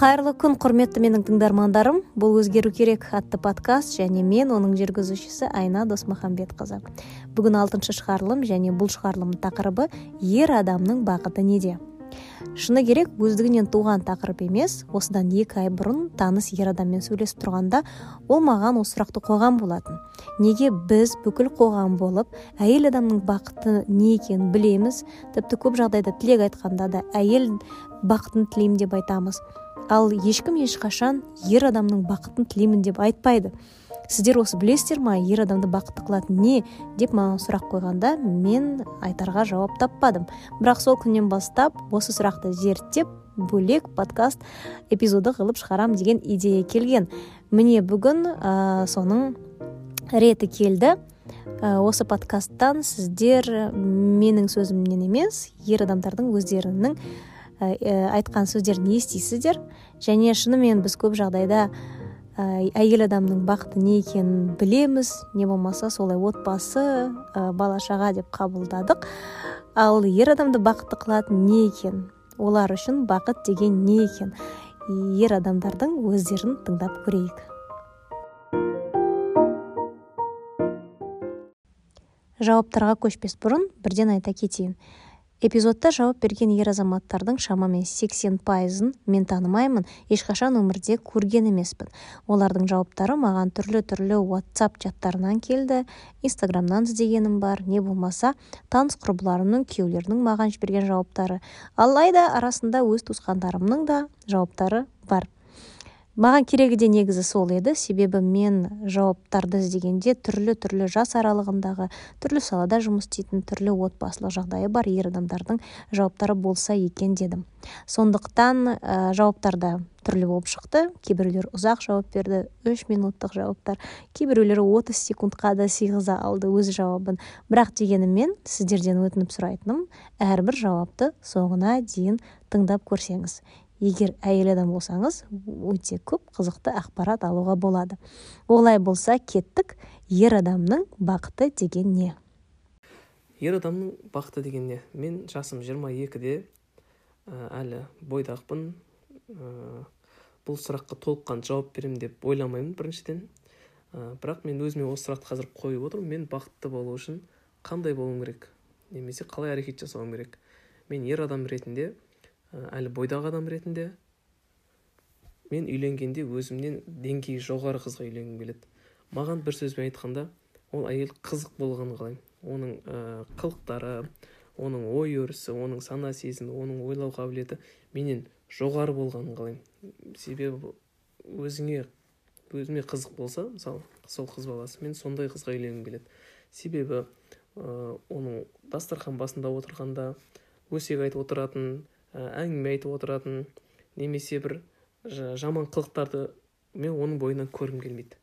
кайырлуу күн курметтүү менин тыңдармандарым. Бул өзгөрүү керек аттуу подкаст және мен онун жүргүзүүчүсү айна досмухамбет кызы бүгүн алтынчы чыгарылым және бул чыгарылымдын такырыбы ер адамдын бакыты неде? Шыны керек өздүгүнөн тууган такырып эмес осудан эки ай мурун тааныс ер адам менен сүйлөшүп турганда ол мага осы сурақты койгон болатын. Неге биз бүкүл коғам болуп әйел адамдын бакыты эмне экенин билебиз тіпті көп жагдайда тилек айтканда да әйел бакытын тилейм деп айтамыз. Ал эч качан ер адамдын бакытын тилеймин деп айтпайды. Сиздер осы билесиздер ма ер адамды бакыттуу кылат эмне деп мага сурак койгондо мен айтарга жооп таппадым. Бирок сол күндөн баштап осы суракты зерттеп бөлек подкаст эпизоду кылып чыгарам деген идея келген. Міне бүгүн сонун рети келди осы подкасттан сиздер менин сөзүм менен эмес ер адамдардын өздеринин айткан сөздөрүн эстейсиздер және шынымен биз көп жагдайда әйел адамдын бакыты эмне экенин билебиз не болмаса солай отбасы бала чага деп кабылдадык ал ер адамды бакыттуу кылат эмне экен олар үчүн бакыт деген эмне экен ер адамдардын өздөрүн тыңдап көрөйүк жауаптарга көчпөс мурун бирден айта кетейин эпизоддо жооп берген ер азаматтардын шамамен сексен пайызын мен качан өмүрдө көргөн эмесмин олардын жооптары мага түрлүү түрлүү whatsapp чаттарынан келди инстаграмдан издегеним бар не болмаса тааныш курбуларымдын күйөөлөрүнүн мага жиберген жооптары алайда арасында өз туускандарымдын да жооптары бар. Мага кереги да негизи сол эди себеби мен жооптарды издегенде түрлүү түрлүү жаш аралыгындагы түрлүү салада жумуш иштейтин түрлүү отбасылык жагдайы бар ер адамдардын жооптары болсо экен дедим сондуктан э, жооптар да чыкты кээ бирөөлөр узак жооп берди үч минуттук жооптар кээ бирөөлөрү отуз секундка да сыйгыза алды өз жообун бирок дегеним мен сиздерден өтүнүп сурайтыным ар бир жоопты соңуна чейин тыңдап көрсөңүз эгер әйел адам болсаңыз өте көп кызыктуу акпарат алууга болот олай болсо кеттик ер адамдын бакыты деген эмне ер адамдын бакыты деген эмне мен жашым жыйырма экиде али бойдакмын бул суракка толук кандуу жооп берем деп ойламаймын биринчиден бирок мен өзүмө осы суракты азыр коюп отурмун мен бакыттуу болуу үчүн кандай болум керек? Немесе калай аракет жасауым керек? Мен ер адам ретинде әлі бойдақ адам ретінде. Мен үйленгенде өзімнен деңгейі жоғары қызға үйленгім келеді. Маған бір сөзбен айтқанда ол әйел қызық болғанын қалаймын. Оның ә, қылықтары оның ой өрісі оның сана сезімі оның ойлау қабілеті менен жоғары болғанын қалаймын. Себебі өзіңе өзіме қызық болса мысалы сол қыз баласы мен сондай қызға үйленгім келеді. Себебі ә, оның дастархан басында отырғанда өсек айтып отыратын Ә, әңгіме айтып отыратын немесе бір жаман қылықтарды мен оның бойынан көргім келмейді.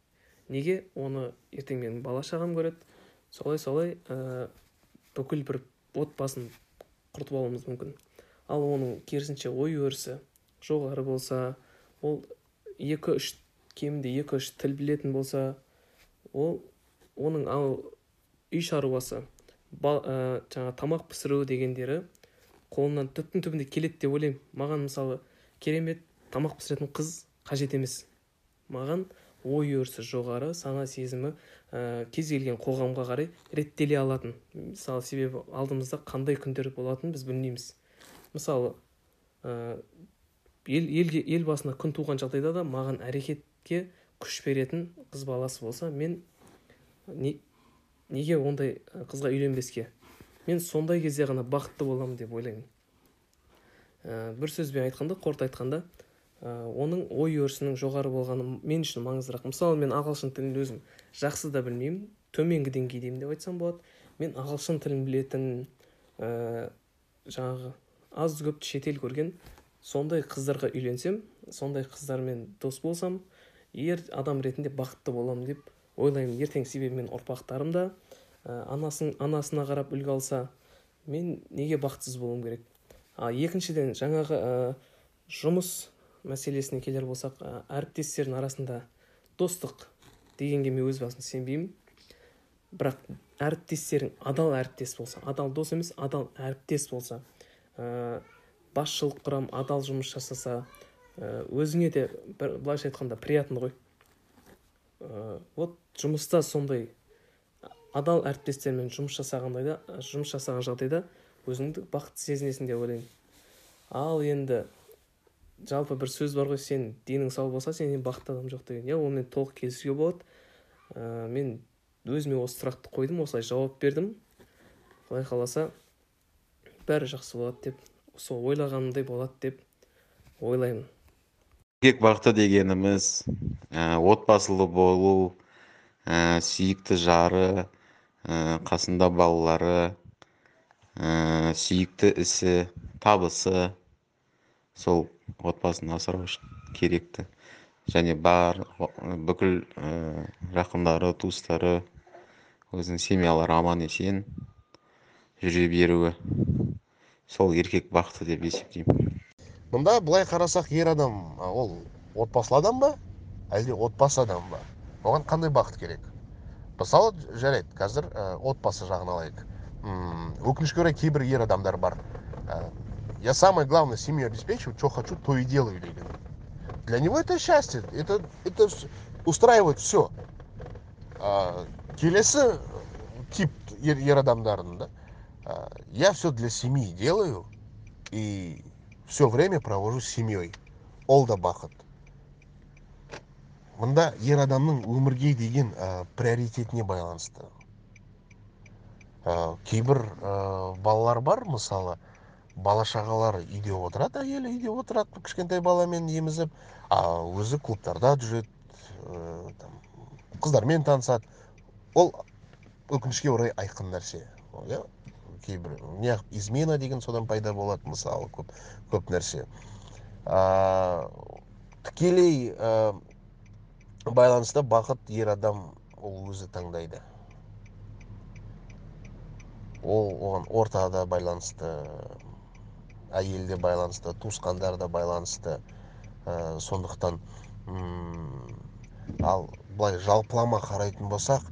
Неге? Оны ертең менің бала шағам көреді. Солай солай ә, бүкіл бір отбасын құртып алуымыз мүмкін. Ал оның керісінше ой өрісі жоғары болса ол екі үш кемінде екі үш тіл білетін болса ол оның ал үй шаруасы ә, тамақ пісіру дегендері қолынан түптің түбінде келеді деп ойлаймын. Маған мысалы керемет тамақ пісіретін қыз қажет емес. Маған ой өрісі жоғары сана сезімі ә, кез келген қоғамға қарай реттеле алатын. Мысалы себебі алдымызда қандай күндер болатынын біз білмейміз. Мысалы ә, ел, ел басына күн туған жағдайда да маған әрекетке күш беретін қыз баласы болса мен не, неге ондай қызға үйленбеске? Мен сондай кезде ғана бақытты боламын деп ойлаймын. Ә, бір сөзбен айтқанда қорыта айтқанда ә, оның ой өрісінің жоғары болғаны мен үшін маңыздырақ. Мысалы мен ағылшын тілін өзім жақсы да білмеймін. Төменгі деңгейдемін деп айтсам болады. Мен ағылшын тілін білетін ә, жаңағы аз көп шетел көрген сондай қыздарға үйленсем сондай қыздармен дос болсам ер адам ретінде бақытты боламын деп ойлаймын. Ертең себебі мен ұрпақтарым да анасын анасына қарап үлгі алса мен неге бақытсыз болуым керек? Ал екіншіден жаңағы ә, жұмыс мәселесіне келер болсақ ә, әріптестердің арасында достық дегенге мен өз басым сенбеймін. Бірақ әріптестерің адал әріптес болса адал дос емес адал әріптес болса ә, басшылық құрам адал жұмыс жасаса өзіңе де былайша айтқанда приятно ғой. Ә, вот жұмыста сондай адал әріптестермен жұмыс жасағандайда жұмыс жасаған жағдайда өзіңді бақытты сезінесің деп ойлаймын. Ал енді жалпы бір сөз бар ғой сен денің сау болса сенен бақытты адам жоқ деген. Иә онымен толық келісуге болады. Ә, мен өзіме осы сұрақты қойдым осылай жауап бердім. Құдай қаласа бәрі жақсы болады деп сол ойлағанымдай болады деп ойлаймын. Еркек бақыты дегеніміз ә, отбасылы болу ә, сүйікті жары қасында балалары ә, сүйікті ісі табысы сол отбасын асырау үшін керекті. Және бар бүкіл ә, жақындары туыстары өзінің семьялары аман есен жүре беруі сол еркек бақыты деп есептеймін. Мында былай қарасақ ер адам ол отбасылы адам ба? Әлде отбасы адам ба? Оған қандай бақыт керек? мысалы жарайды қазір ә, отбасы жағын алайық өкінішке орай кейбір ер адамдар бар ә, я самое главное семью обеспечиваю что хочу то и делаю деген для него это счастье это это устраивает все ә, келесі тип ер, ер адамдардың да я все для семьи делаю и все время провожу с семьей ол да бақыт мында ер адамның өмірге деген ә, приоритетіне байланысты. Ә, кейбір ә, балалар бар мысалы бала шағалары үйде отырады әйелі үйде отырады кішкентай баламен емізіп а өзі клубтарда жүреді ә, там, қыздармен танысады. Ол өкінішке орай айқын нәрсе. Иә кейбір неғып измена деген содан пайда болады мысалы көп көп нәрсе. Ә, тікелей байланыста бақыт ер адам ол өзі таңдайды. Ол оған ортада байланысты әйелде байланысты туысқандар да байланысты ә, сондықтан ал былай жалпылама қарайтын болсақ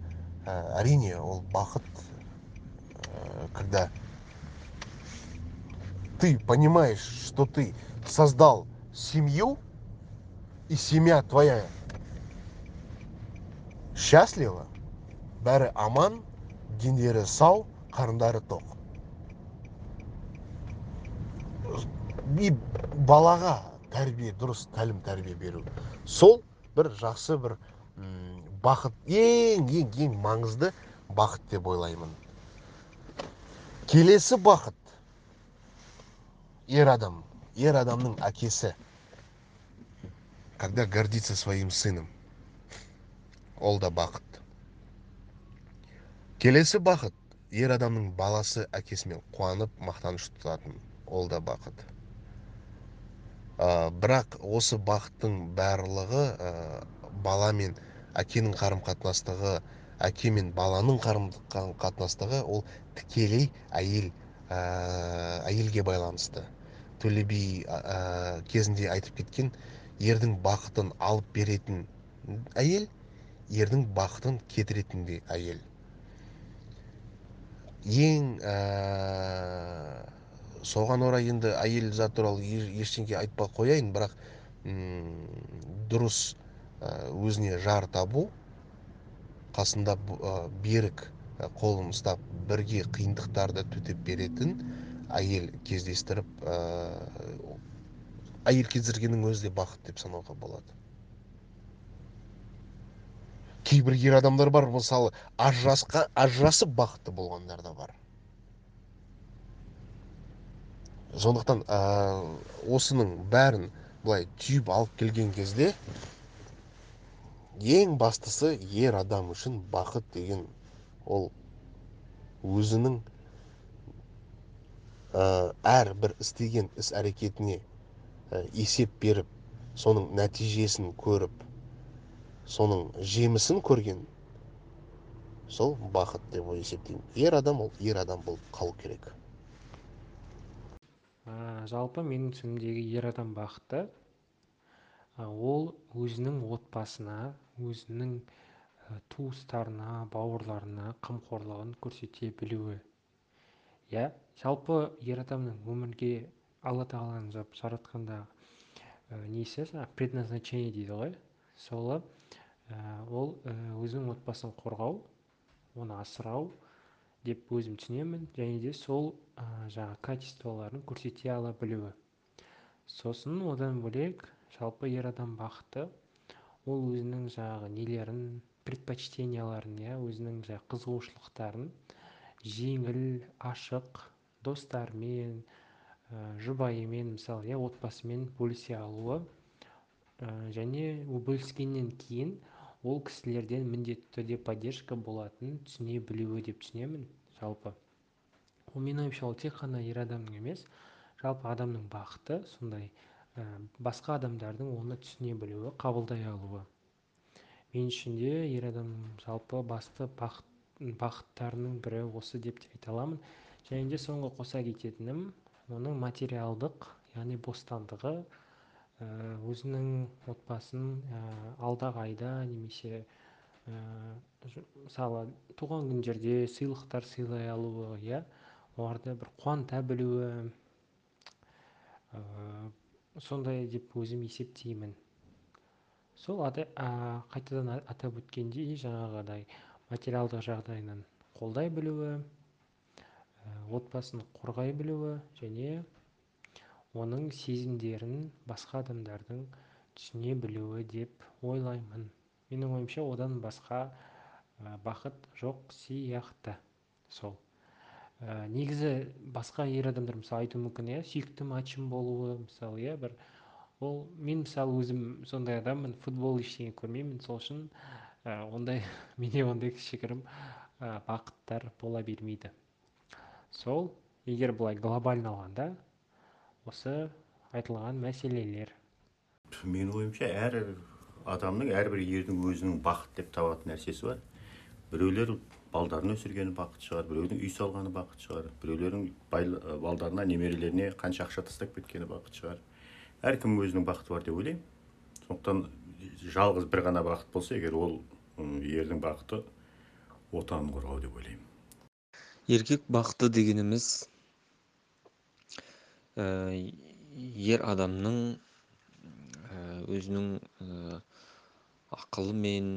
ә, әрине ол бақыт когда ты понимаешь, что ты создал семью, и семья твоя счастлива, бәрі аман, дендері сау, қарындары тоқ. И балаға тәрбие, дұрыс тәлім тәрбие беру. Сол бір жақсы бір бақыт, ең, ең, ең маңызды бақыт деп ойлаймын. Келесі бақыт ер адам. Ер адамның әкесі. Когда гордится своим сыном. Ол да бақыт. Келесі бақыт ер адамның баласы әкесімен қуанып мақтаныш тұтатын ол да бақыт. Ә, бірақ осы бақыттың барлығы ә, бала мен әкенің қарым қатынастығы әке мен баланың қарым қатынастығы ол тікелей әйел ә, әйелге байланысты. Төле би кезінде айтып кеткен ердің бақытын алып беретін әйел ердің бақытын кетіретін де әйел? Ең ә, соған орай енді әйел зат туралы ештеңе айтпай қояйын бірақ дұрыс өзіне жар табу қасында берік қолын ұстап бірге қиындықтарды төтеп беретін әйел кездестіріп ә, әйел кездергеннің өзі де бақыт деп санауға болады. Кейбір ер адамдар бар. Мысалы ажырасқа ажырасып бақытты болғандар да бар. Сондықтан ә, осының бәрін былай түйіп алып келген кезде ең бастысы ер адам үшін бақыт деген ол өзінің ә, әрбір істеген іс әрекетіне ә, есеп беріп соның нәтижесін көріп соның жемісін көрген сол бақыт деп есептеймін. ер адам ол ер адам болып қалу керек. Ә, жалпы менің түсінігімдегі ер адам бақыты ол өзінің отбасына өзінің туыстарына бауырларына қамқорлығын көрсете білуі. Иә жалпы ер адамның өмірге алла тағаланың жаратқандағы несі? Жаңағы предназначение дейді ғой. Солы ол өзінің отбасын қорғау оны асырау деп өзім түсінемін. Және де сол ә, жаңағы качестволарын көрсете ала білуі. Сосын одан бөлек жалпы ер адам бақыты ол өзінің жаңағы нелерін предпочтенияларын иә өзінің жаңағы қызығушылықтарын жеңіл ашық достарымен ә, жұбайымен мысалы иә отбасымен бөлісе алуы ә, және бөліскеннен кейін ол кісілерден міндетті түрде поддержка болатынын түсіне білуі деп түсінемін жалпы. Ол менің ойымша ол тек қана ер адамның емес жалпы адамның бақыты сондай ә, басқа адамдардың оны түсіне білуі қабылдай алуы. Мен үшін де ер адамның жалпы басты бақыт бақыттарының бірі осы деп те айта аламын. Және де соңғы қоса кететінім оның материалдық яғни бостандығы өзінің отбасын ә, алдағы айда немесе ә, мысалы туған күндерде сыйлықтар сыйлай алуы иә оларды бір қуанта білуі сондай деп өзім есептеймін. Сол ата, ә, қайтадан атап өткендей жаңағыдай материалдық жағдайынан қолдай білуі ә, отбасын қорғай білуі және оның сезімдерін басқа адамдардың түсіне білуі деп ойлаймын. Менің ойымша одан басқа бақыт жоқ сияқты сол. Ә, негізі басқа ер адамдар мысалы айтуы мүмкін иә сүйікті матчым болуы мысалы иә бір ол мен мысалы өзім сондай адаммын футбол ештеңе көрмеймін сол үшін ә, ондай менде ондай кішігірім ә, бақыттар бола бермейді. Сол егер былай глобально алғанда осы айтылған мәселелер. Менің ойымша әр адамның әрбір ердің өзінің бақыт деп табатын нәрсесі бар. Біреулер балдарын өсіргені бақыт шығар біреудің үй салғаны бақыт шығар біреулердің балдарына немерелеріне қанша ақша тастап кеткені бақыт шығар. Әркім өзінің бақыты бар деп ойлаймын. Сондықтан жалғыз бір ғана бақыт болса егер ол ердің бақыты отанын қорғау деп ойлаймын. Еркек бақыты дегеніміз ер адамның ә, өзінің ә, ақылы мен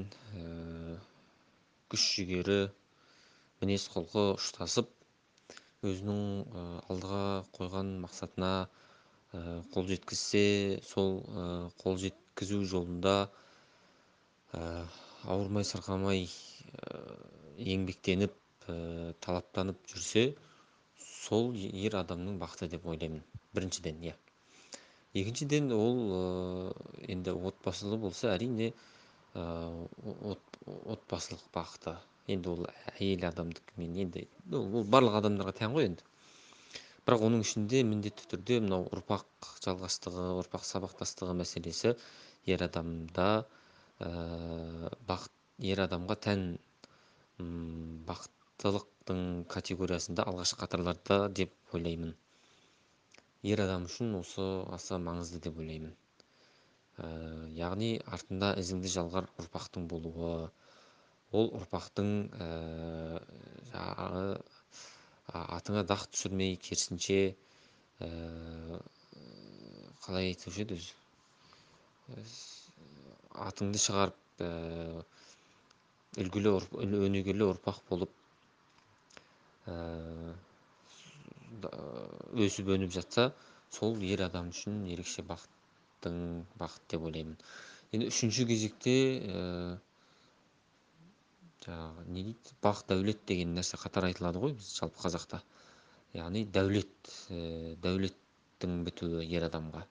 күш жігері мінез құлқы ұштасып өзінің алдыға қойған мақсатына қол жеткізсе сол қол жеткізу жолында ауырмай сырқамай еңбектеніп талаптанып жүрсе сол ер адамның бақыты деп ойлаймын біріншіден иә. Екіншіден ол енді отбасылы болса әрине отбасылық бақыты. Енді ол әйел адамдыкімен енді ол барлық адамдарға тән ғой енді. Бірақ оның ішінде міндетті түрде мынау ұрпақ жалғастығы ұрпақ сабақтастығы мәселесі ер адамда ә, бақыт ер адамға тән бақыттылықтың категориясында алғашқы қатарларда деп ойлаймын. ер адам үшін осы аса маңызды деп ойлаймын. Ә, яғни артында ізіңді жалғар ұрпақтың болуы ол ұрпақтың ә, жаңағы атыңа дақ түсірмей керісінше ә, қалай айтушы еді атыңды шығарып үлгілі өнегелі ұрпақ болып өсіп өніп жатса сол ер адам үшін ерекше бақыттың бақыт деп ойлаймын. Енді үшінші кезекте ә, жаңағы не дейді? Бақ дәулет деген нәрсе қатар айтылады ғой біз жалпы қазақта. Яғни дәулет ә, дәулеттің бітуі ер адамға.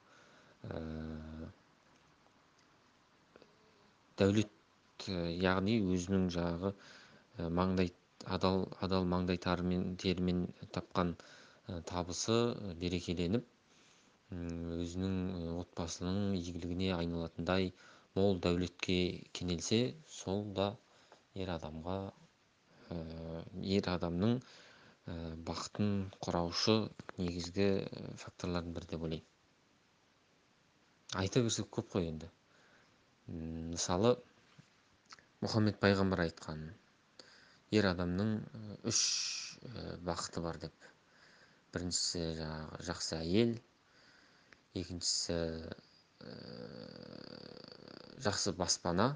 Дәулет яғни өзінің жаңағы маңдай адал адал маңдай терімен тапқан табысы берекеленіп өзінің отбасының игілігіне айналатындай мол дәулетке кенелсе сол да ер адамға ер адамның бақытын құраушы негізгі факторлардың бірі деп ойлаймын. Айта берсек көп қой енді. Мысалы мұхаммед пайғамбар айтқан ер адамның үш бақыты бар деп. Біріншісі жаңағы жақсы әйел екіншісі жақсы баспана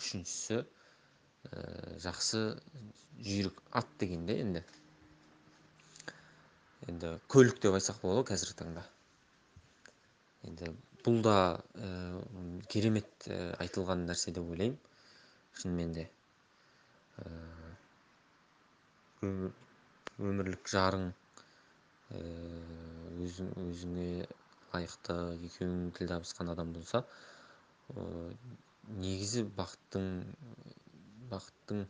үшіншісі жақсы жүйрік ат дегенде енді. Енді көлік деп айтсақ болады ғой қазіргі таңда. Енді бұл да керемет айтылған нәрсе деп ойлаймын. Шынымен де өмірлік жарың өзің өзіңе лайықты екеуің тіл табысқан адам болса негізі бақыттың бақыттың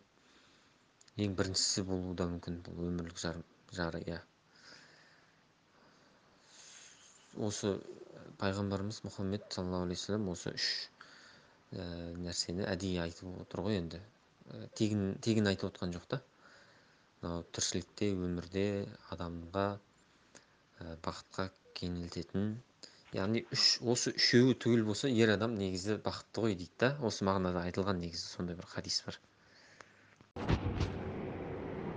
ең біріншісі болуы да мүмкін бұл өмірлік жар жары иә. Осы пайғамбарымыз мұхаммед саллаллаху алейхи вассалам осы үш нәрсені әдейі айтып отыр ғой енді. Тегін тегін айтып отқан жоқ та. Мынау тіршілікте өмірде адамға бақытқа кенелтетін яғни үш осы үшеуі түгел болса ер адам негізі бақытты ғой дейді да? Осы мағынада айтылған негізі сондай бір хадис бар.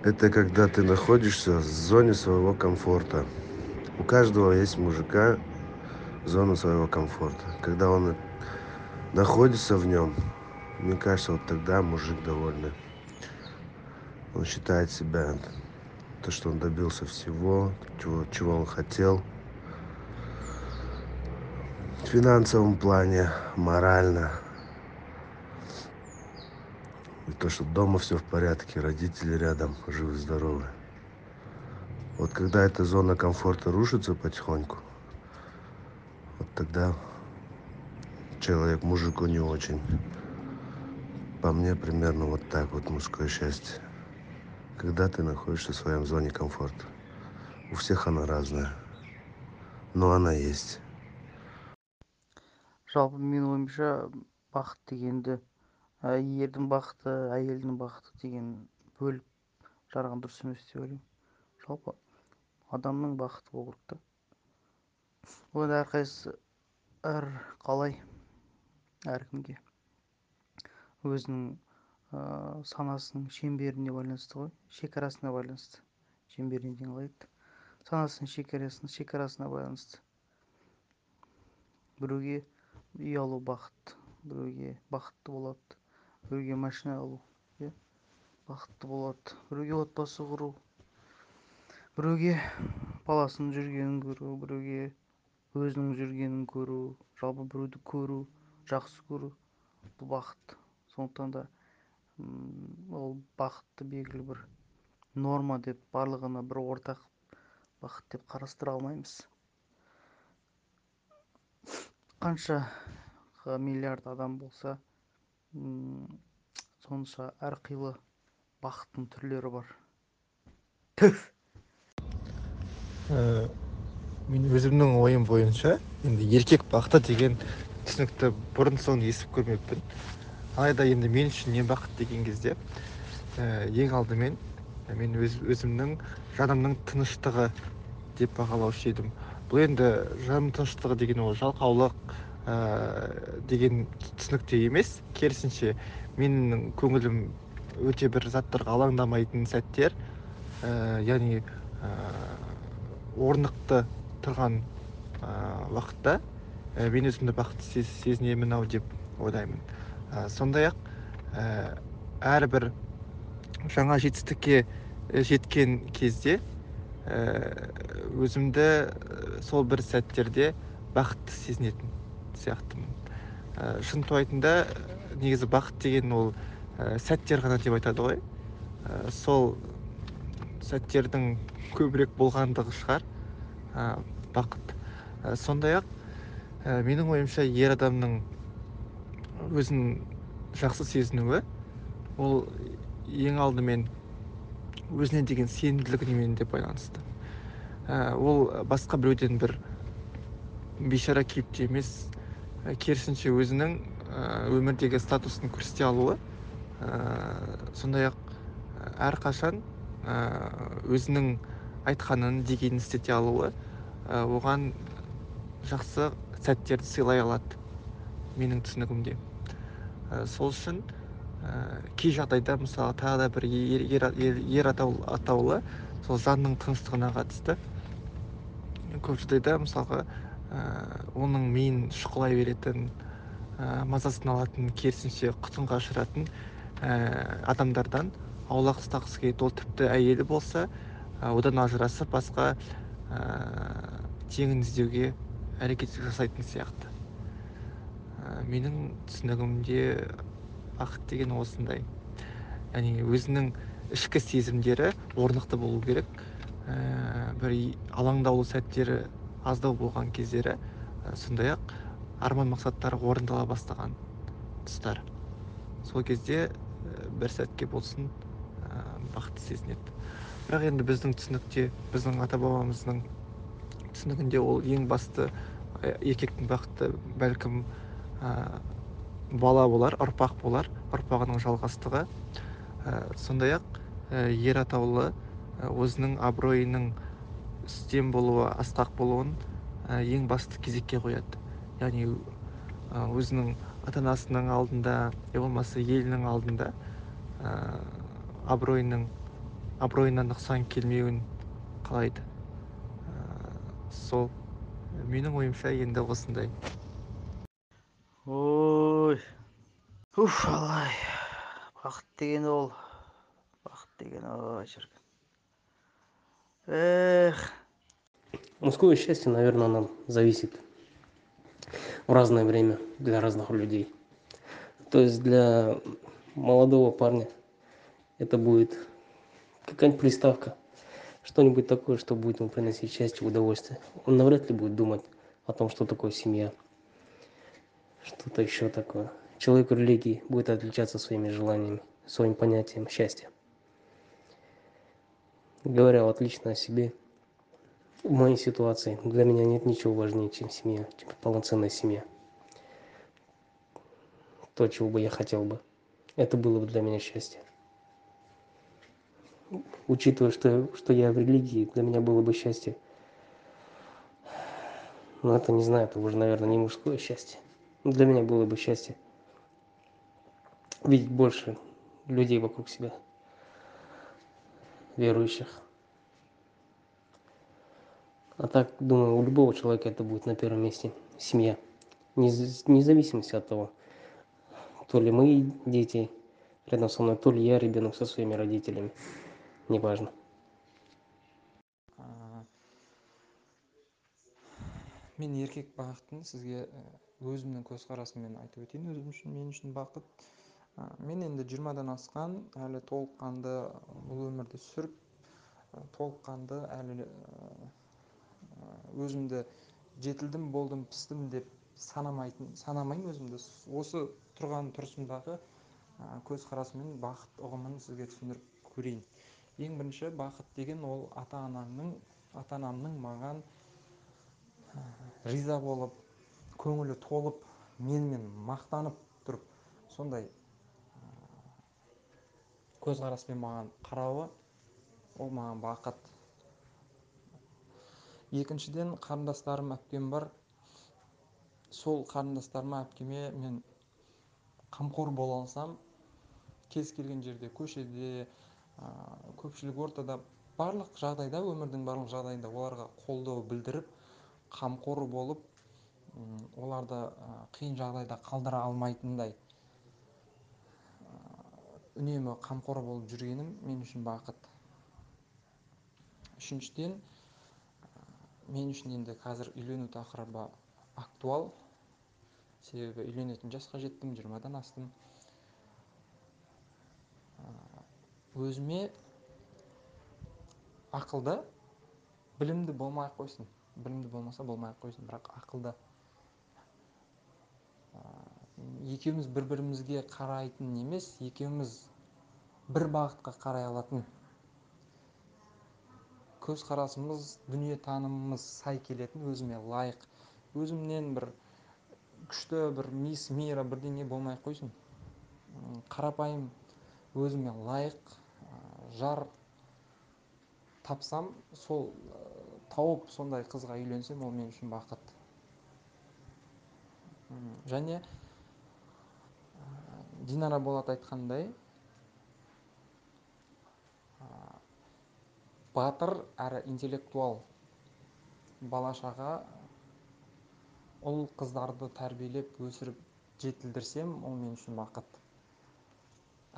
Это когда ты находишься в зоне своего комфорта. У каждого есть мужика зона своего комфорта. Когда он находится в нем мне кажется вот тогда мужик довольный. Он считает себя то что он добился всего чего чего он хотел. В финансовом плане морально. И то что дома все в порядке родители рядом живы здоровы вот когда эта зона комфорта рушится потихоньку вот тогда человек мужику не очень по мне примерно вот так вот мужское счастье когда ты находишься в своем зоне комфорта? У всех она разная. Но она есть. Жалпы менің ойымша бақыт дегенді ердің бақыты әйелдің бақыты деген бөліп жарған дұрыс емес деп ойлаймын. Жалпы адамның бақыты болу керек та әрқайсысы әр қалай? Әркімге. Өзінің санасының шеңберіне байланысты ғой шекарасына байланысты. Шеңберіне дейін қалай санасының шекарасына шекарасына байланысты. Біреуге үй алу бақыт біреуге бақытты болады біреуге машина алу иә бақытты болады біреуге отбасы құру біреуге баласының жүргенін көру біреуге өзінің жүргенін көру жалпы біреуді көру жақсы көру. Бұл бақыт. Сондықтан да ол бақытты белгілі бір норма деп барлығына бір ортақ бақыт деп қарастыра алмаймыз. Қанша миллиард адам болса сонша әрқилы бақыттың түрлері бар. Ә, мен өзімнің ойым бойынша енді еркек бақыты деген түсінікті бұрын соңды естіп көрмеппін. Алайда енді мен үшін не бақыт деген кезде ә, ең алдымен мен өз, өзімнің жанымның тыныштығы деп бағалаушы едім. Бұл енді жаным тыныштығы деген ол жалқаулық ә, деген түсінікте емес. Керісінше менің көңілім өте бір заттарға алаңдамайтын сәттер ә, яғни ә, орнықты тұрған ә, уақытта ә, мен өзімді бақытты сезінемін ау деп ойлаймын. ә, сондай ақ әрбір жаңа жетістікке жеткен кезде өзімді сол бір сәттерде бақытты сезінетін сияқтымын. Ә, шынту айтында негізі бақыт деген ол ә, сәттер ғана деп айтады ғой. Ә, сол сәттердің көбірек болғандығы шығар ә, бақыт. Ә, сондай ақ ә, менің ойымша ер адамның өзін жақсы сезінуі ол ең алдымен өзіне деген сенімділігімен де байланысты. Ә, ол басқа біреуден бір бейшара кейіпте емес Ә, керісінше өзінің ә, өмірдегі статусын көрсете алуы ә, сондай ақ әрқашан өзінің айтқанын дегенін істете алуы оған жақсы сәттерді сыйлай алады менің түсінігімде. Сол үшін кей жағдайда мысалы тағы да бір ер, ер, ер атаулы сол жанның тыныштығына қатысты. Көп жағдайда мысалға оның миын шұқылай беретін ә, мазасын алатын керісінше құтынға ұшыратын ә, адамдардан аулақ ұстағысы келеді ол тіпті әйелі болса одан ажырасып басқа ә, теңін іздеуге әрекет жасайтын сияқты. ә, менің түсінігімде бақыт деген осындай. Яғни өзінің ішкі сезімдері орнықты болу керек. Ә, бір алаңдаулы сәттері аздау болған кездері сондай ақ арман мақсаттары орындала бастаған тұстар. Сол кезде ә, бір сәтке болсын ә, бақытты сезінеді. Бірақ енді біздің түсінікте біздің ата бабамыздың түсінігінде ол ең басты еркектің бақыты бәлкім бала болар ұрпақ болар. Ұрпағының жалғастығы. Ә, сондай ақ ә, ер атаулы ә, өзінің абыройының үстем болуы асқақ болуын ә, ең басты кезекке қояды. Яғни ә, өзінің ата анасының алдында не болмаса елінің алдында ә, абыройының абыройына нұқсан келмеуін қалайды. Ә, сол менің ойымша енді осындай. Ой. Уф алай бақыт деген ол бақыт деген ой шіркін эх мужское счастье наверное нам зависит в разное время для разных людей. То есть для молодого парня это будет какая-нибудь приставка что-нибудь такое что будет ему приносить счастье удовольствие. Он навряд ли будет думать о том что такое семья что-то еще такое. Человек религии будет отличаться своими желаниями своим понятием счастья. Говоря вот лично о себе в моей ситуации для меня нет ничего важнее чем семья чем полноценная семья. То чего бы я хотел бы. Это было бы для меня счастье. Учитывая что что я в религии для меня было бы счастье. Но это не знаю это уже наверное не мужское счастье для меня было бы счастье видеть больше людей вокруг себя верующих. А так думаю у любого человека это будет на первом месте семья. Вне зависимости от того то ли мои дети рядом со мной то ли я ребенок со своими родителями неважно. Мен еркек бақытын сізге өзімнің көзқарасыммен айтып өтейін. Өзім үшін мен үшін бақыт. Мен енді жиырмадан асқан әлі толыққанды бұл өмірді сүріп толыққанды әлі өзімді жетілдім болдым пістім деп санамайтын санамаймын өзімді. Осы тұрған тұрысымдағы көзқарасыммен бақыт ұғымын сізге түсіндіріп көрейін. Ең бірінші бақыт деген ол ата анаңның ата анамның маған риза болып көңілі толып менімен мақтанып тұрып сондай көзқараспен маған қарауы ол маған бақыт. Екіншіден қарындастарым әпкем бар. Сол қарындастарыма әпкеме мен қамқор бола алсам кез келген жерде көшеде ә, көпшілік ортада барлық жағдайда өмірдің барлық жағдайында оларға қолдау білдіріп қамқор болып оларды кыйын жагдайда қалдыра алмайтындай үнөмү камкор болуп жүргөнүм мен үчүн бакыт үчүнчүдөн мен үчүн енді азыр үйлөнүү тақырыбы актуал. Себеби үйлөнөтүн жашка жеттим жыйырмадан астым. Өзүмө акылды ақылды білімді болмай койсун қойсын. Білімді болмаса болмай ақ қойсын бірақ екеуміз бір бірімізге қарайтын емес екеуміз бір бағытқа қарай алатын көзқарасымыз дүниетанымымыз сай келетін өзіме лайық. Өзімнен бір күшті бір мисс мира бірдеңе болмай ақ қойсын. Қарапайым өзіме лайық жар тапсам сол тауып сондай қызға үйленсем ол мен үшін бақыт. Және динара болат айтқандай батыр әрі интеллектуал бала шаға ұл қыздарды тәрбиелеп өсіріп жетілдірсем ол мен үшін бақыт.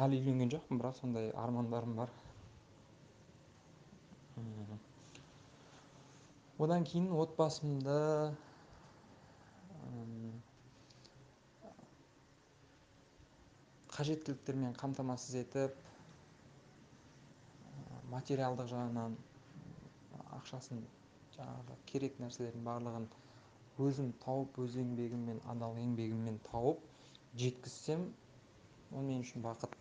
Әлі үйленген жоқпын бірақ сондай армандарым бар. Одан кейін отбасымды қажеттіліктермен қамтамасыз етіп материалдық жағынан ақшасын жаңағы керек нәрселердің барлығын өзім тауып өз еңбегіммен адал еңбегіммен тауып жеткізсем ол мен үшін бақыт.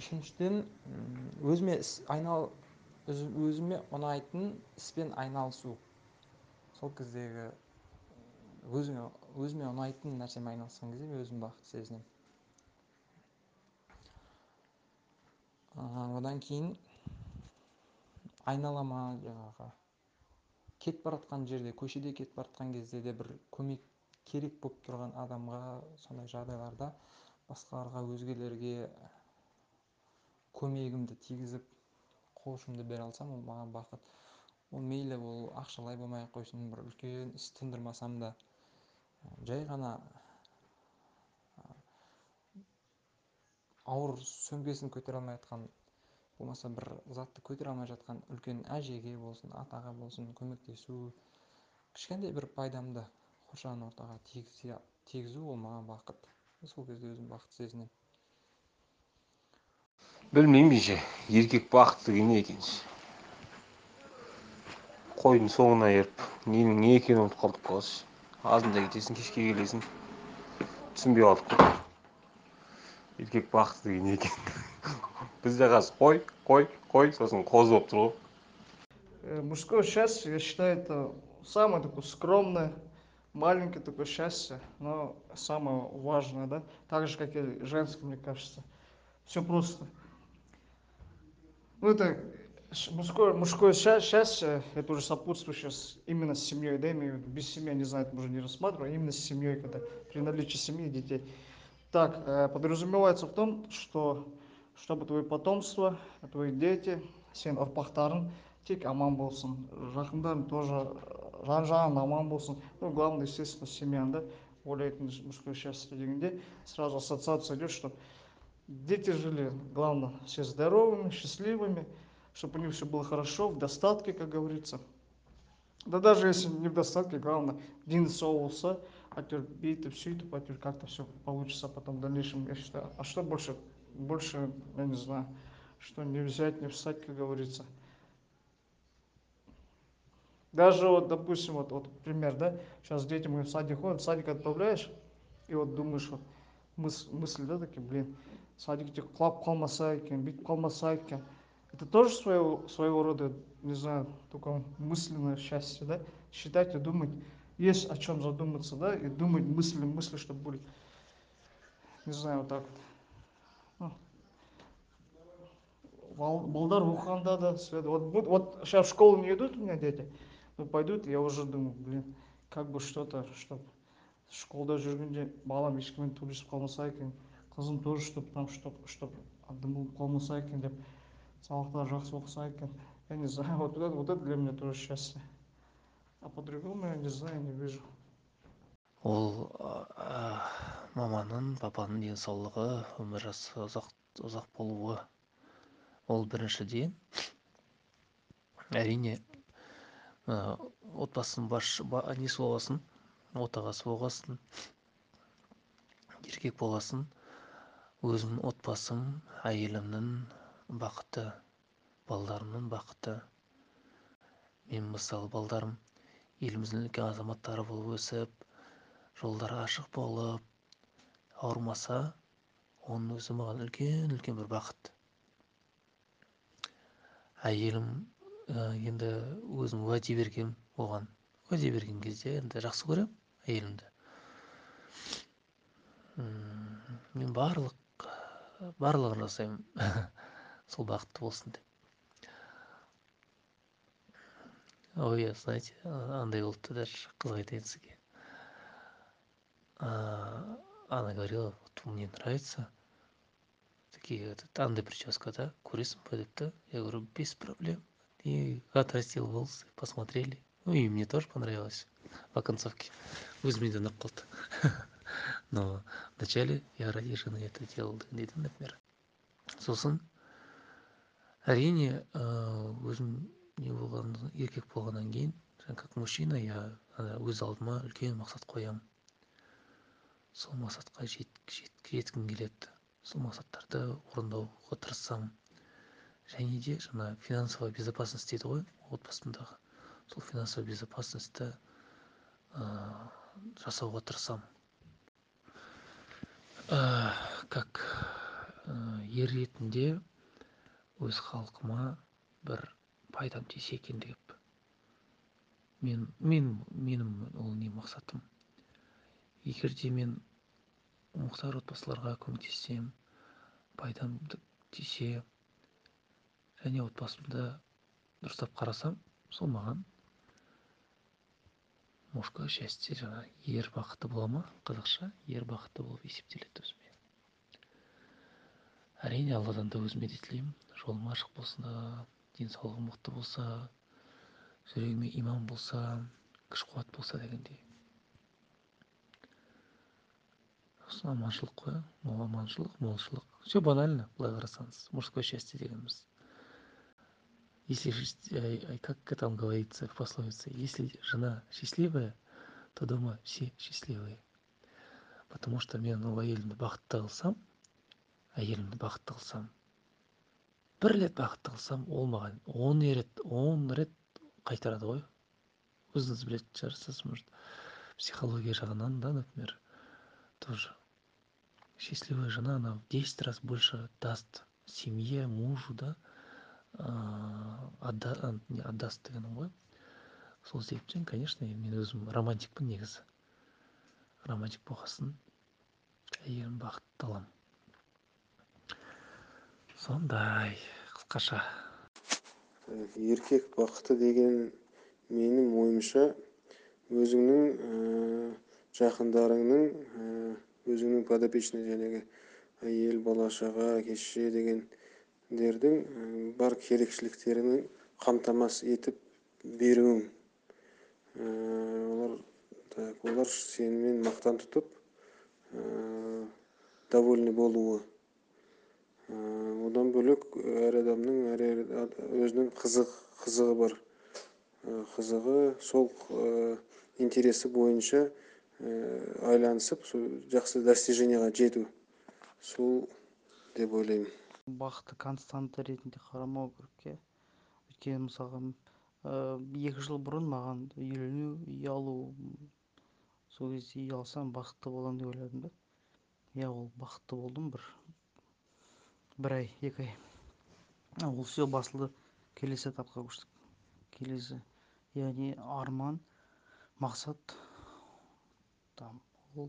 Үшіншіден өзіме іс айнал өзіме ұнайтын іспен айналысу. Сол кездегі өзіңе өзіме ұнайтын нәрсемен айналысқан кезде мен өзім бақыт сезінемін. Одан кейін айналама жаңағы кетіп бара жерде көшеде кетіп бара кезде де бір көмек керек болып тұрған адамға сондай жағдайларда басқаларға өзгелерге көмегімді тигізіп қол бере алсам ол маған бақыт. Ол мейлі ол ақшалай болмай ақ қойсын бір үлкен іс тындырмасам да жай ғана ауыр сөмкесін көтере алмай жатқан болмаса бір затты көтере алмай жатқан үлкен әжеге болсын атаға болсын көмектесу кішкентай бір пайдамды қоршаған ортаға тигізу ол маған бақыт. Сол кезде өзім бақыт сезінемін. Білмеймін ше еркек бақыты деген не екен қойдың соңына еріп ненің не екенін ұмытып қалдық қой азанда кетесің кешке келесің түсінбей қалдық қой еркек бақыты деген не екен бізде қазір қой қой қой сосын қозы болып тұр ғой мужское счастье я считаю это самое такое скромное маленькое такое счастье но самое важное да так же как и женское мне кажется все просто ну это мужское мужское счастье это уже сопутствующее именно с семьей да имею в виду без семьи не знаю это можно не рассматривать именно с семьей когда при наличии семьи детей. Так подразумевается в том что чтобы твое потомство твои дети сенің ұрпақтарың тек аман болсын жақындарың тоже жан жағың аман болсын ну главное естественно семьяң да ойлайтын мужское счастье дегенде сразу ассоциация идет что дети жили главное все здоровыми счастливыми чтобы у них все было хорошо в достатке как говорится да даже если не в достатке главное дені сау болса әйтеуір бүйтіп сөйтіп әйтеуір как то все получится потом в дальнейшем я считаю а что больше больше я не знаю что не взять не встать как говорится даже вот допустим вот вот пример да сейчас дети мы в садик ходят в садик отправляешь и вот думаешь вот мысль, мысль да такие блин садикте құлап қалмаса екен бүйтіп қалмаса екен это тоже своего, своего рода не знаю только мысленное счастье да? Считать и думать. Есть о чем задуматься да? И думать мысли мысли чтобы были. Не знаю вот так вот. Балдар уханда да вот, вот сейчас в школу не идут у меня дети ну пойдут я уже думаю блин как бы что-то чтоб школда жүргенде балам ешкіммен төбелесіп қалмаса екен қызым тоже чтоб там чтоб чтоб дым болып қалмаса екен деп сабақтары жақсы оқыса екен. Я не знаю вот это вот это для меня тоже счастье. А по-другому я не знаю не вижу. Ол маманың папаның денсаулығы өмір жасы ұзақ ұзақ болуы. Ол біріншіден әрине отбасының басшы несі болғасын? Отағасы болғасын. Еркек болғасын. Өзімнің отбасым әйелімнің бақыты балдарымның бақыты. Мен мысалы балдарым еліміздің үлкен азаматтары болып өсіп жолдары ашық болып ауырмаса оның өзі маған үлкен үлкен бір бақыт. Әйелім енді өзім уәде бергем оған. Уәде берген кезде енді жақсы көремін әйелімді мен барлық барлығын жасаймын. сол бақытты болсын деп ой я знаете андай болды даже қызық айтайын сізге она говорила вот мне нравится такие этот андай прическа да көресің ба депті я говорю без проблем и отрастил волосы посмотрели ну и мне тоже понравилось в оконцовке өзіме де ұнап қалды но вначале я ради жены это делал дедім например сосын әрине өзім не болған еркек болғаннан кейін как мужчина я өз алдыма үлкен мақсат қоямын. Сол мақсатқа жеткім келеді. Сол мақсаттарды орындауға тырысамын. Және де жаңа финансовая безопасность дейді ғой отбасымдағы. Сол финансовый безопасностьті жасауға тырысамын. Как ер ретінде өз халқыма бір пайдам тисе екен деп. Мен мен менің ол не мақсатым? Егер де мен мұқтаж отбасыларға көмектессем пайдам тисе және отбасымды дұрыстап қарасам сол маған мужское счастье жаңағы ер бақыты бола ма? Қазақша ер бақыты болып есептеледі өзіме. Әрине алладан да өзіме де тілеймін. Жолым ашық болса денсаулығым мықты болса жүрегіме иман болса күш қуат болса дегендей. Сосын аманшылық қой мол аманшылық молшылық. Все банально былай қарасаңыз мужское счастье дегеніміз. Если как там говорится в пословице если жена счастливая то дома все счастливые. Потому что мен ол әйелімді бақытты қылсам әйелімді бақытты қылсам бір рет бақытты қылсам ол маған он рет он рет қайтарады ғой. Өзіңіз білетін шығарсыз может психология жағынан да например тоже. Счастливая жена она в десять раз больше даст семье мужу да не отдаст дегенім ғой. Сол себептен конечно мен өзім романтикпін негізі. Романтик болғасын әйелім бақытты аламын. Сондай қысқаша. Еркек бақыты деген менің ойымша өзіңнің жақындарыңның өзіңнің подопечный жаңағы әйел бала шаға әке шеше деген дердің бар керекшіліктерін қамтамасыз етіп беруің олар так олар сенімен мақтан тұтып довольны болуы. Одан бөлек әр адамның әр өзінің қызық қызығы бар. Қызығы сол интересі бойынша айланысып сол жақсы достижениеға жету. Сол деп ойлаймын. Бақытты константа ретінде қарамау керек иә. Өйткені мысалға екі жыл бұрын маған үйлену үй алу сол кезде үй алсам бақытты боламын деп ойладым да. Иә ол бақытты болдым бір. Бір ай екі ай. Ол все басылды келесі этапқа көштік. Келесі яғни арман мақсат там ол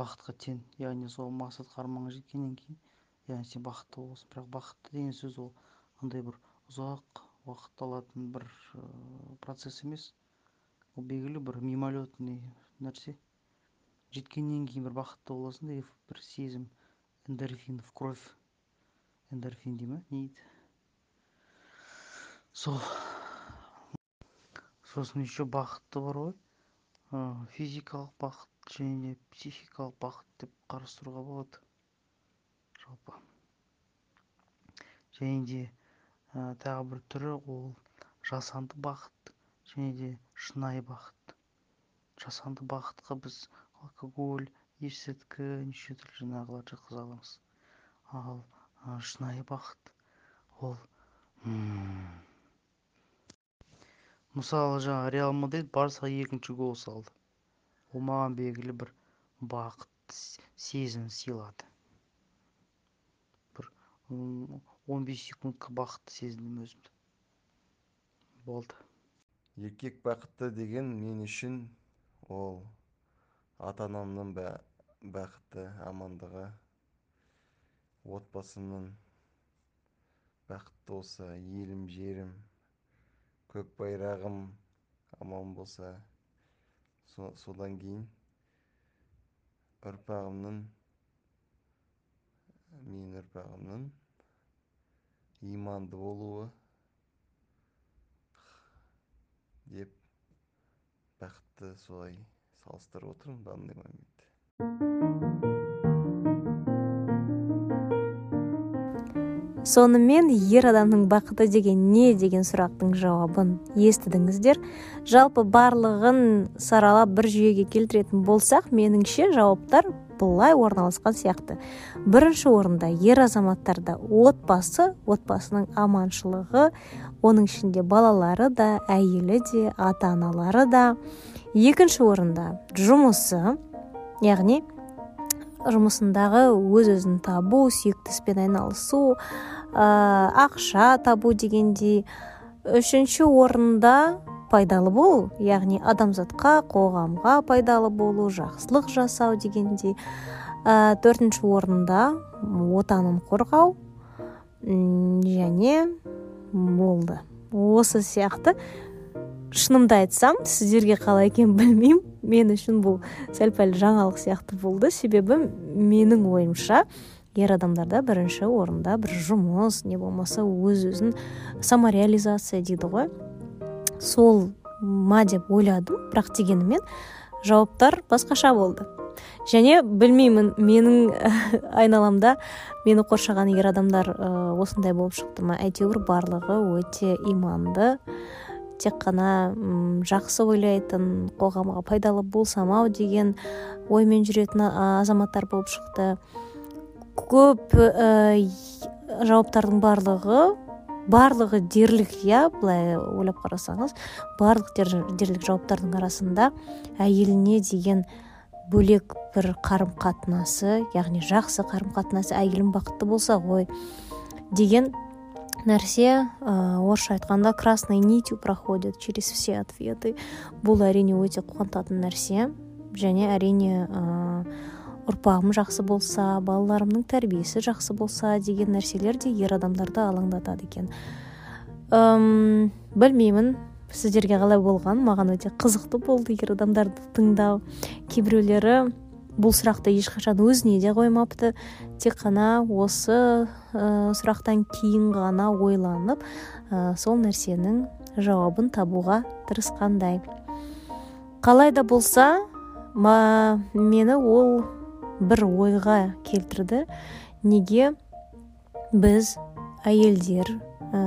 бақытқа тең. Яғни сол мақсатқа арманға жеткеннен кейін яғни сен бақытты боласың. Бірақ бақытты деген сөз ол андай бір ұзақ уақыт алатын бір процесс емес. Ол белгілі бір мимолетный нәрсе. Жеткеннен кейін бір бақытты боласың да бір сезім эндорфин в кровь. Эндорфин дей ма не дейді сосын еще бақытты бар ғой физикалық бақыт және психикалық бақыт деп қарастыруға болады жалпы. Және де тағы бір түрі ол жасанды бақыт және де шынайы бақыт жасанды бақытқа біз алкоголь есірткі неше түрлі жаңағыларды жатқыза аламыз. Ал шынайы бақыт. Ол мысалы жаңағы реал мадрид барсаға екінші гол салды. Ол маған белгілі бір бақыт сезімін сыйлады. Он бес секундқа бақытты сезіндім өзімді. Болды. Еркек бақыты деген мен үшін ол ата анамның бақыты амандығы. Отбасымның бақытты болса елім жерім көк байрағым аман болса содан кейін ұрпағымның менің ұрпағымның иманды болуы деп бақытты солай салыстырып отырмын данный момент сонымен ер адамның бақыты деген не деген сұрақтың жауабын естідіңіздер. Жалпы барлығын саралап бір жүйеге келтіретін болсақ меніңше жауаптар былай орналасқан сияқты. Бірінші орында ер азаматтарда отбасы отбасының аманшылығы оның ішінде балалары да әйелі де ата аналары да. Екінші орында жұмысы яғни жұмысындағы өз өзін табу сүйікті іспен айналысу ә, ақша табу дегендей үшінші орында пайдалы болу яғни адамзатқа қоғамға пайдалы болу жақсылық жасау дегендей. Ә, төртінші орында отанын қорғау және болды. Осы сияқты. Шынымды айтсам сіздерге қалай екенін білмеймін. Мен үшін бұл сәл пәл жаңалық сияқты болды. Себебі менің ойымша ер адамдарда бірінші орында бір жұмыс не болмаса өз өзін самореализация дейді ғой. Сол ма деп ойладым бірақ дегенімен жауаптар басқаша болды. Және білмеймін менің айналамда мені қоршаған ер адамдар осындай болып шықты ма? Әйтеуір барлығы өте иманды. Тек қана жақсы ойлайтын қоғамға пайдалы болсам ау деген оймен жүретін азаматтар болып шықты. Көп ә, жауаптардың барлығы барлығы дерлік иә былай ойлап қарасаңыз барлық дерлік жауаптардың арасында әйеліне деген бөлек бір қарым қатынасы яғни жақсы қарым қатынасы әйелім бақытты болса ғой деген нәрсе ә, орысша айтқанда красной нитью проходит через все ответы. Бұл әрине өте қуантатын нәрсе және әрине ә, ұрпағым жақсы болса балаларымның тәрбиесі жақсы болса деген нәрселер де ер адамдарды алаңдатады екен. Үм, білмеймін сіздерге қалай болған маған өте қызықты болды ер адамдарды тыңдау. Кейбіреулері бұл сұрақты ешқашан өзіне де қоймапты тек қана осы ә, сұрақтан кейін ғана ойланып ә, сол нәрсенің жауабын табуға тырысқандай. Қалай да болса ма, мені ол бір ойға келтірді. Неге біз әйелдер ә,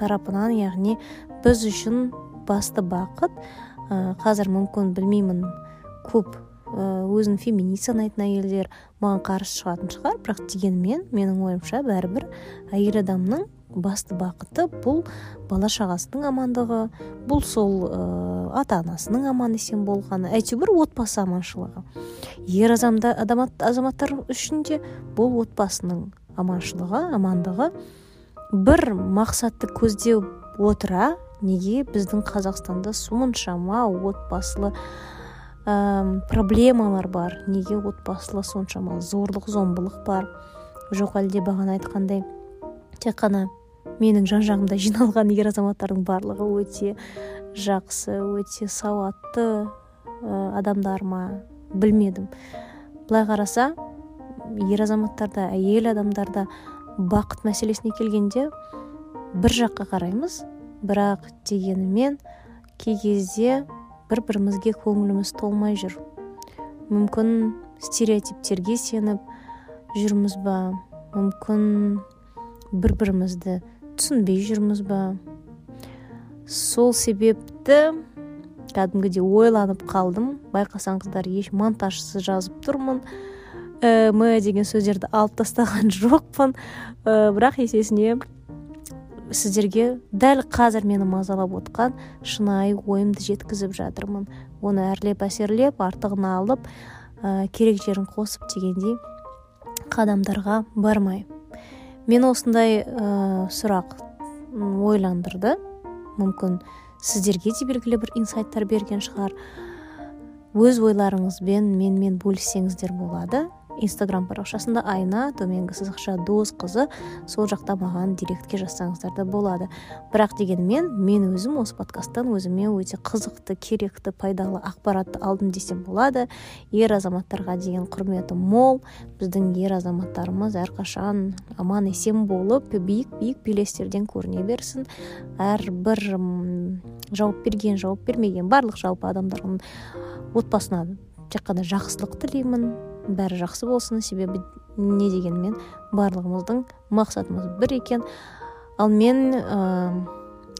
тарапынан яғни біз үшін басты бақыт ә, қазір мүмкін білмеймін көп өзін феминист санайтын әйелдер маған қарсы шығатын шығар. Бірақ дегенмен менің ойымша бәрібір әйел адамның басты бақыты бұл бала шағасының амандығы бұл сол ә, ата анасының аман есен болғаны әйтеуір отбасы аманшылығы. Ер азамда, адамат, азаматтар үшін де бұл отбасының аманшылығы амандығы бір мақсатты көздеп отыра неге біздің қазақстанда соншама отбасылы ә, проблемалар бар неге отбасылы соншама зорлық зомбылық бар. Жоқ әлде бағана айтқандай тек қана менің жан жағымда жиналған ер азаматтардың барлығы өте жақсы өте сауатты ә, адамдар ма білмедім. Былай қараса ер азаматтарда әйел адамдарда бақыт мәселесіне келгенде бір жаққа қараймыз. Бірақ дегенімен кей кезде бір бірімізге көңіліміз толмай жүр. Мүмкін стереотиптерге сеніп жүрміз ба? Мүмкін бір бірімізді түсінбей жүрміз ба? Сол себепті кәдімгідей ойланып қалдым. Байқасаңыздар еш монтажсыз жазып тұрмын. Ә, м деген сөздерді алып тастаған жоқпын. Ә, бірақ есесіне сіздерге дәл қазір мені мазалап отқан шынайы ойымды жеткізіп жатырмын. Оны әрлеп әсерлеп артығын алып ә, керек жерін қосып дегендей қадамдарға бармай. Мен осындай ә, сұрақ ойландырды. Мүмкін сіздерге де белгілі бір инсайттар берген шығар. Өз ойларыңызбен менімен бөліссеңіздер болады. Инстаграм парақшасында айна төменгі сызықша дос қызы сол жақта маған директке жазсаңыздар да болады. Бірақ дегенмен мен өзім осы подкасттан өзіме өте қызықты керекті пайдалы ақпаратты алдым десем болады. Ер азаматтарға деген құрметім мол. Біздің ер азаматтарымыз әрқашан аман есен болып биік биік белестерден көріне берсін. Әрбір жауап берген жауап бермеген барлық жалпы адамдардың отбасына тек қана жақсылық тілеймін. Бәрі жақсы болсын себебі не дегенмен барлығымыздың мақсатымыз бір екен. Ал мен ә,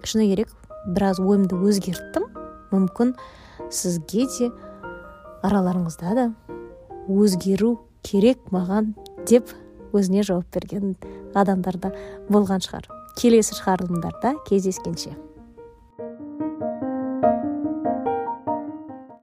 шыны керек біраз ойымды өзгерттім. Мүмкін сізге де араларыңызда да өзгеру керек маған деп өзіне жауап берген адамдар да болған шығар. Келесі шығарылымдарда кездескенше.